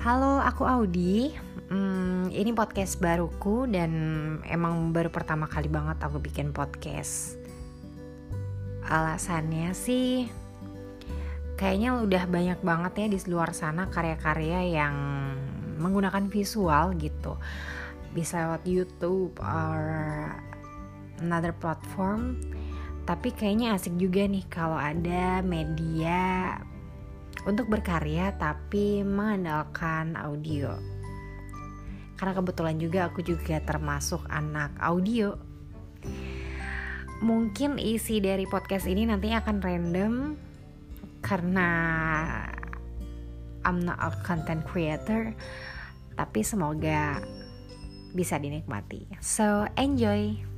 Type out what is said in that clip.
Halo, aku Audi. Hmm, ini podcast baruku dan emang baru pertama kali banget aku bikin podcast. Alasannya sih kayaknya udah banyak banget ya di luar sana karya-karya yang menggunakan visual gitu. Bisa lewat YouTube or another platform. Tapi kayaknya asik juga nih kalau ada media untuk berkarya tapi mengandalkan audio. Karena kebetulan juga aku juga termasuk anak audio. Mungkin isi dari podcast ini nantinya akan random karena I'm not a content creator, tapi semoga bisa dinikmati. So, enjoy.